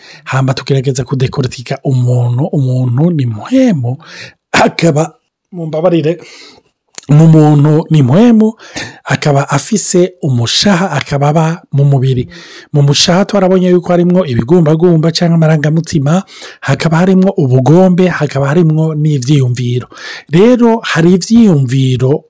urinde hamba tugerageza kudekoratika umuntu umuntu ni muntu muhemu akaba mumbabarire ni umuntu ni muhemu akaba afise umushaha akaba aba mu mubiri mu mushaha twarabonye yuko harimwo ibigumbagumba cyangwa amarangamutima hakaba harimo ubugombe hakaba harimo n'ibyiyumviro rero hari ibyiyumviro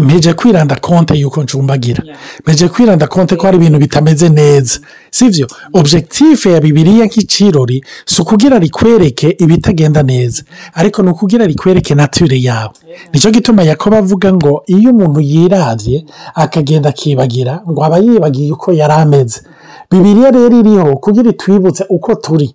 mpeje kwiranda konte y'uko ncumbagira mpeje kwiranda konte ko hari ibintu bitameze neza si byo ya bibiriya nk'ikirori si ukugira rikwereke ibitagenda neza ariko ni ukugira rikwereke nature yawe nicyo gituma yakoba avuga ngo iyo umuntu yiravye akagenda akibagira ngo aba yibagiye uko yari ameze bibiriya rero iriho kugira itwibutse uko turi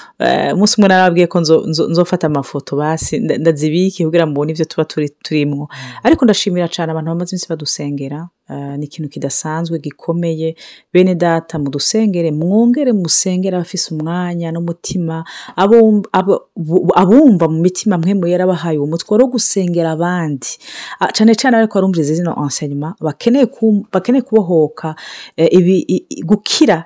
eh, umunsi umwe narababwiye ko nzofata amafoto basi ndazibike kugira ngo mubone ibyo tuba turimo mm. ariko ndashimira cyane abantu bamaze iminsi badusengera Ah, ni ikintu kidasanzwe gikomeye bene data mudusengere mwongere musengere abafise umwanya n'umutima abumva mu mitima mwe mu yarabahaye uwo mutwe wo gusengera abandi ah, cyane cyane ariko barumviriza zino enseignement bakeneye kubohoka eh, gukira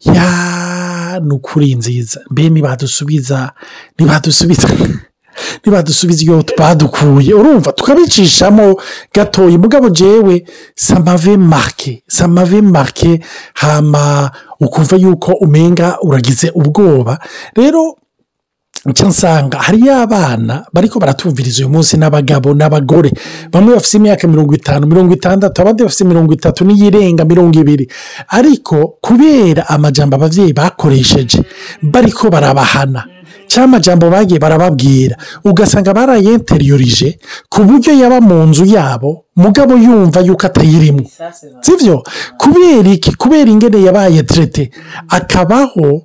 yaa ni ukuri nziza mbe ntibadusubiza ntibadusubiza ntibadusubiza iyo badukuye urumva tukabicishamo gatoya umugabo jewe samave marike samave marike hama ukumva yuko umenga uragize ubwoba rero icyo nsanga hariyo abana bariko baratumviriza uyu munsi n'abagabo n'abagore bamwe bafite imyaka mirongo itanu mirongo itandatu abandi bafite mirongo itatu n'iyirenga mirongo ibiri ariko kubera amajambo ababyeyi bakoresheje bariko barabahana cyangwa amajambo bagiye barababwira ugasanga barayenteriyorije ku buryo yaba mu nzu yabo mugabo yumva yuko atayirimo sibyo kubera iki kubera ingene yabaye terete akabaho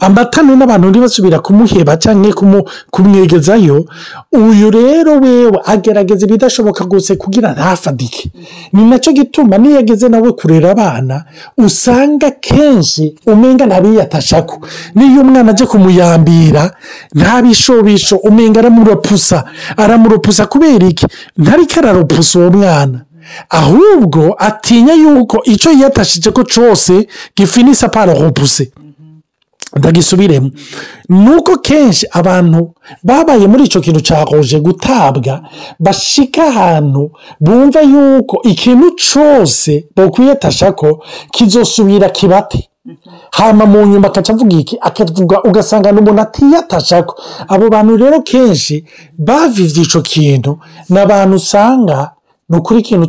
amatane n'abantu ntibasubira kumuheba cyangwa kumwegezayo uyu rero wewe agerageza ibidashoboka gusa yose kugira ntasadike ni nacyo gituma niyo ageze nawe kurera abana usanga kenshi umenga ntabiyatashako niyo umwana ajya kumuyambira ntabishobisho umenga aramuropusa aramuropusa kubera iki ntariko araropusa uwo mwana ahubwo atinya yuko icyo yiyatashije ko cyose gifinisa paroropuse ndagisubiremo ni uko kenshi abantu babaye muri icyo kintu cyahoje gutabwa bashika ahantu bumva yuko ikintu cyose bakwiyetasha ko kizosubira kibate hama mu nyuma akaca avuga iki akavuga ugasanga ni umuntu atiyatasha ko abo bantu rero kenshi bavivye icyo kintu ni abantu usanga ni ukuri ikintu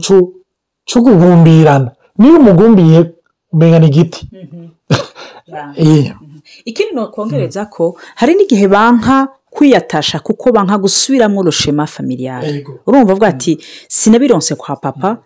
cyo guhumbirana niba umugumbiye umenya ni igiti mhm. ikindi ni hmm. ko hari n'igihe banka kwiyatasha kuko banka gusubiramo rushema familiyare urumva avuga ati hmm. sinabironse kwa papa hmm.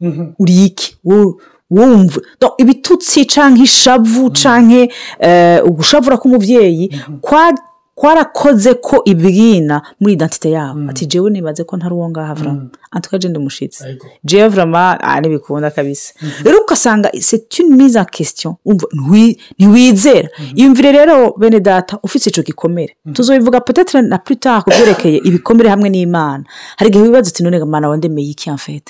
mm-hmm. uriye iki wumva ibitutsi cyangwa ishavu mm-hmm. cyangwa eh, ugushavura k'umubyeyi kwarakoze ko ibwina muri identite yabo mm. ati jewe nibaze ko ntari uwo ngaho avurama mm. antuka je ndi jewe avurama ntibikunda kabisa mm-hmm. rero ugasanga c'est une mise ntiwizera mm-hmm. yumvire rero bene data ufite icyo gikomere mm-hmm. tuzobivuga potetere na plus tard kubyerekeye ibikomere hamwe n'imana hari igihe wibaza uti none mana wandemeye iki amfete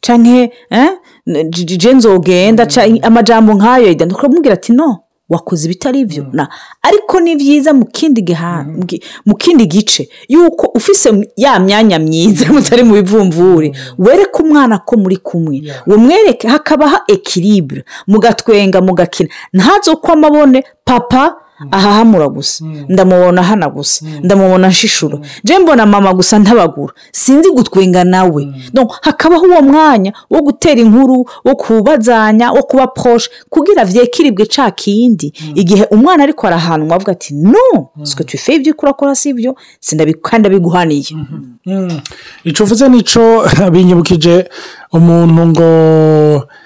canke eh? jenzogenda amajambo nkayo ndakubwira ati no wakoze ibitari byo mm. ariko ni byiza mu kindi mm. mu kindi gice yuko ufise ya myanya myiza mm. mutari mu bivumvuri wereke umwana ko muri kumwe mwereke hakabaho ekiribure mugatwenga mugakina ntazo ko amabone papa ahahamura gusa hmm. ndamubona hana gusa hmm. ndamubona nshishura hmm. mbona mama gusa ntabagura sinzi gutwenga nawe hakabaho uwo mwanya wo gutera inkuru wo kubazanya wo kuba poshe kugira avye kiribwe kindi igihe umwana ariko arahanwa avuga ati no siko twife ibyo urakora si ibyo kandi abiguhaniye ico uvuze nico binyibukije umuntu ngo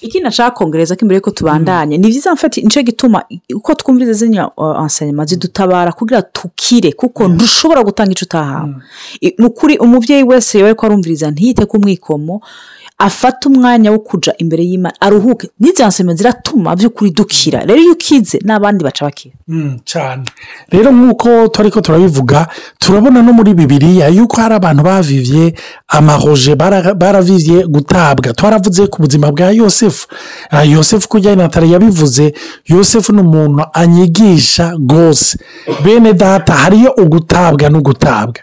iki nashaka kongereza ko imbere yuko tubandanye ni byiza mfati nicyo gituma uko twumviriza zino uh, ensenyema zidutabara kugira tukire kuko mm. ntushobora gutanga icyo utahawe ni mm. ukuri umubyeyi wese yaba ko arumviriza ntiyite ku mwikomo afata umwanya wo kujya imbere y'imana aruhuke n'izi ensenyema ziratuma by'ukuri dukira rero iyo ukize n'abandi baca bakira mm, cyane rero nk'uko turi ko turabivuga turabona no muri bibiriya yuko hari abantu bavivye amaroje baravivye gutabwa twaravuze ku buzima bwa yosefu ah, yosefu kujya natali yabivuze yosefu ni umuntu anyigisha rwose bene data hariyo ugutabwa n'ugutabwa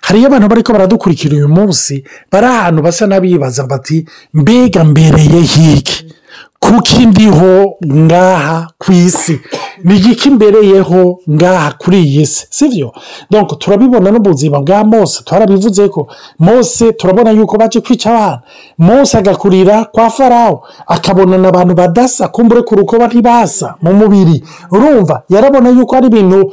hariyo abantu bariko baradukurikira uyu munsi bari ahantu basa n'abibaza bati mbega mbereye hiki kuko indiho ngaha ku isi ni igiki mbereyeho ngaha kuri iyi si si turabibona no bwa mose twarabivuze ko mose turabona yuko baje kwica abana mose agakurira kwa farawo akabonana abantu badasa kumbure ku rukoba ntibasa mu mubiri urumva yarabona yuko ari ibintu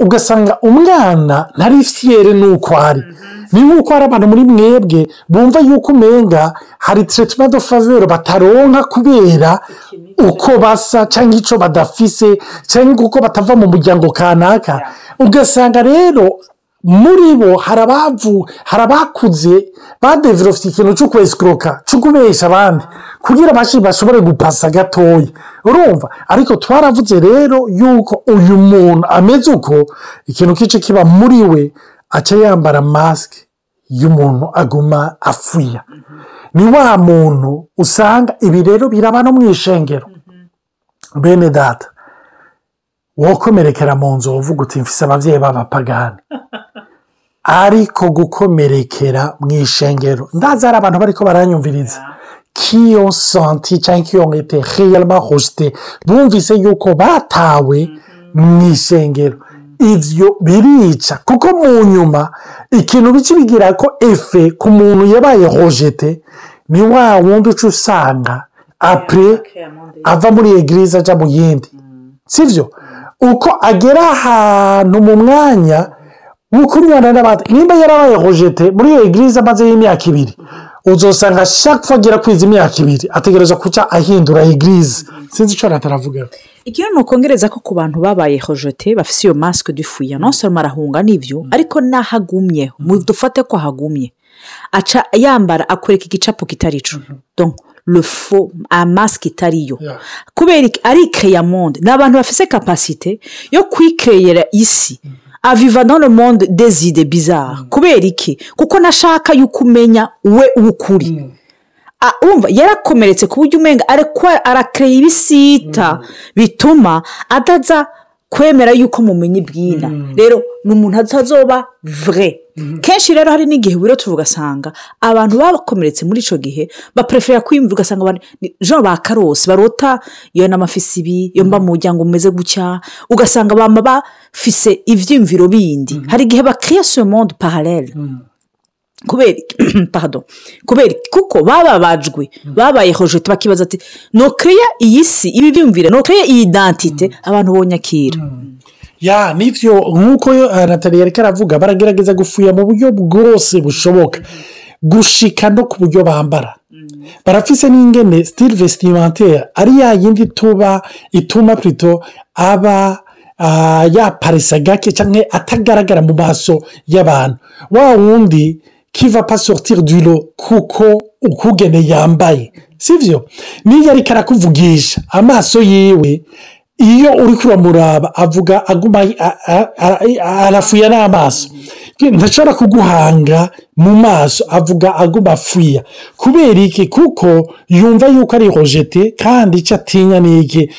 ugasanga umwana ntari fiyere n'uko ari mm-hmm. ni nk'uko hari abantu muri mwebwe bumva yuko umenga hari teretima do favero bataronka kubera uko basa cyangwa icyo badafise cyangwa uko batava mu muryango kanaka ugasanga rero muri bo hari abakuze badevelopfite ikintu cyo kwesikoka cyo kubeshya abandi kugira bashobore gupasa gatoya urumva ariko twaravuze rero yuko uyu muntu ameze uko ikintu kice kiba muri we aca yambara masike y'umuntu aguma afuya ni wa muntu usanga ibi rero biraba no mu ishengero mm-hmm. bene data wokomerekera mu nzu uvuga uti mfise ababyeyi b'abapagani ariko gukomerekera mu ishengero ndazi hari abantu bariko baranyumviriza kiyo santi cyangwa kiyo nkete heyarama hosite bumvise yuko batawe mm-hmm. mu ishengero ibyo birica kuko mu nyuma ikintu bici ko efe ku muntu yabaye hojete ni wa wundi uca usanga apure ava muri egirize ajya mu yindi mm. sibyo mm. uko agera ahantu mu mwanya w'uko umwana n'abandi nimba yarabaye rojete muri iyo egirize amazeho imyaka ibiri uzosanga ashaka agera kwiza imyaka ibiri ategereza kuca ahindura egirize sinzi icyo nataravuga igihe ni ukongereza ko ku bantu babaye rojete bafite iyo masike dufuye nonsoro marahunga n'ibyo ariko n'ahagumye mudufate ko ahagumye aca yambara akwereka igicapu kitari cyo mhm. rufo amasike itariyo kubera ari ikeyamonde ni abantu bafite kapasite yo kwikeyera isi aviva mm-hmm. dans le monde deside idées bizarre mm-hmm. kubera iki kuko nashaka yuko umenya we w'ukuri mm-hmm. ah, wumva yarakomeretse ku buryo umenya arakereye ibisita bituma ataza kwemera yuko mumenya ibwira rero ni umuntu atazoba vure Mhm. kenshi rero hari n'igihe wirotura ugasanga abantu bakomeretse muri icyo gihe baperefera kwiyumvira ugasanga abantu bakarose barota iyo ni amafisi ibi iyo mba mhm. mu muryango umeze gutya ugasanga baba bafise ibyiyumviro bindi mhm. hari igihe bakiriya monde paralele kubera pahado kubera kuko bababajwe babaye hojeti bakibaza ati nukiriya iyi si ibi byumvire nukiriya iyi dantite abantu bonyakira ya nibyo nk'uko eh, natali yari karavuga baragerageza gufuya mu buryo bwose bushoboka gushika no ku buryo bambara mm. barafise n'ingene sitiri vesitimantere ari ya yindi tuba ituma purito aba ah, yaparesa gake cyangwa atagaragara mu maso y'abantu wa wundi kiva pasotiri duro kuko ukugene yambaye si byo niyo ariko arakuvugisha amaso yiwe iyo uri kuramuraba avuga aguma arafuya n'amaso ntashobora kuguhanga mu maso avuga aguma afuya kubera iki kuko yumva yuko ari rojete kandi icyo atinya ni iki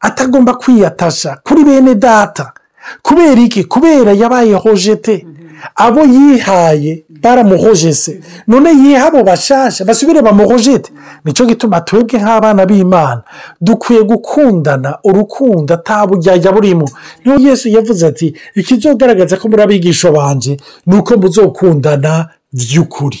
atagomba kwiyatasha kuri bene data kubera iki kubera yabayeho jete abo yihaye baramuhoje none yiha abo bashasha basubire bamuhojete nicyo gituma twebwe nk'abana b'imana dukwiye gukundana urukundo atabujyajya burimo niyo yesu yavuze ati ikizogaragaza ko muri abigisha banje ni uko muzokundana by'ukuri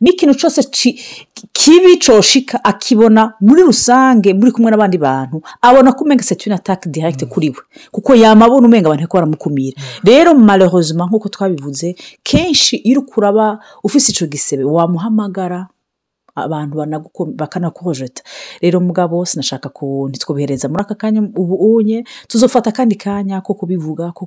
n'ikintu cyose kibi cyoshika akibona muri rusange muri kumwe n'abandi bantu abona ko umenga setiyuni atake direct hmm. kuri we kuko yamabona umenga abantu ko baramukumira hmm. rero malehozima nk'uko twabivuze kenshi iyo uri kuraba ufite icyo gisebe wamuhamagara abantu bakanakurojeta rero mugabo sinashaka ko ntitwobihereza muri aka kanya ubu unye tuzofata akandi kanya ko kubivuga ko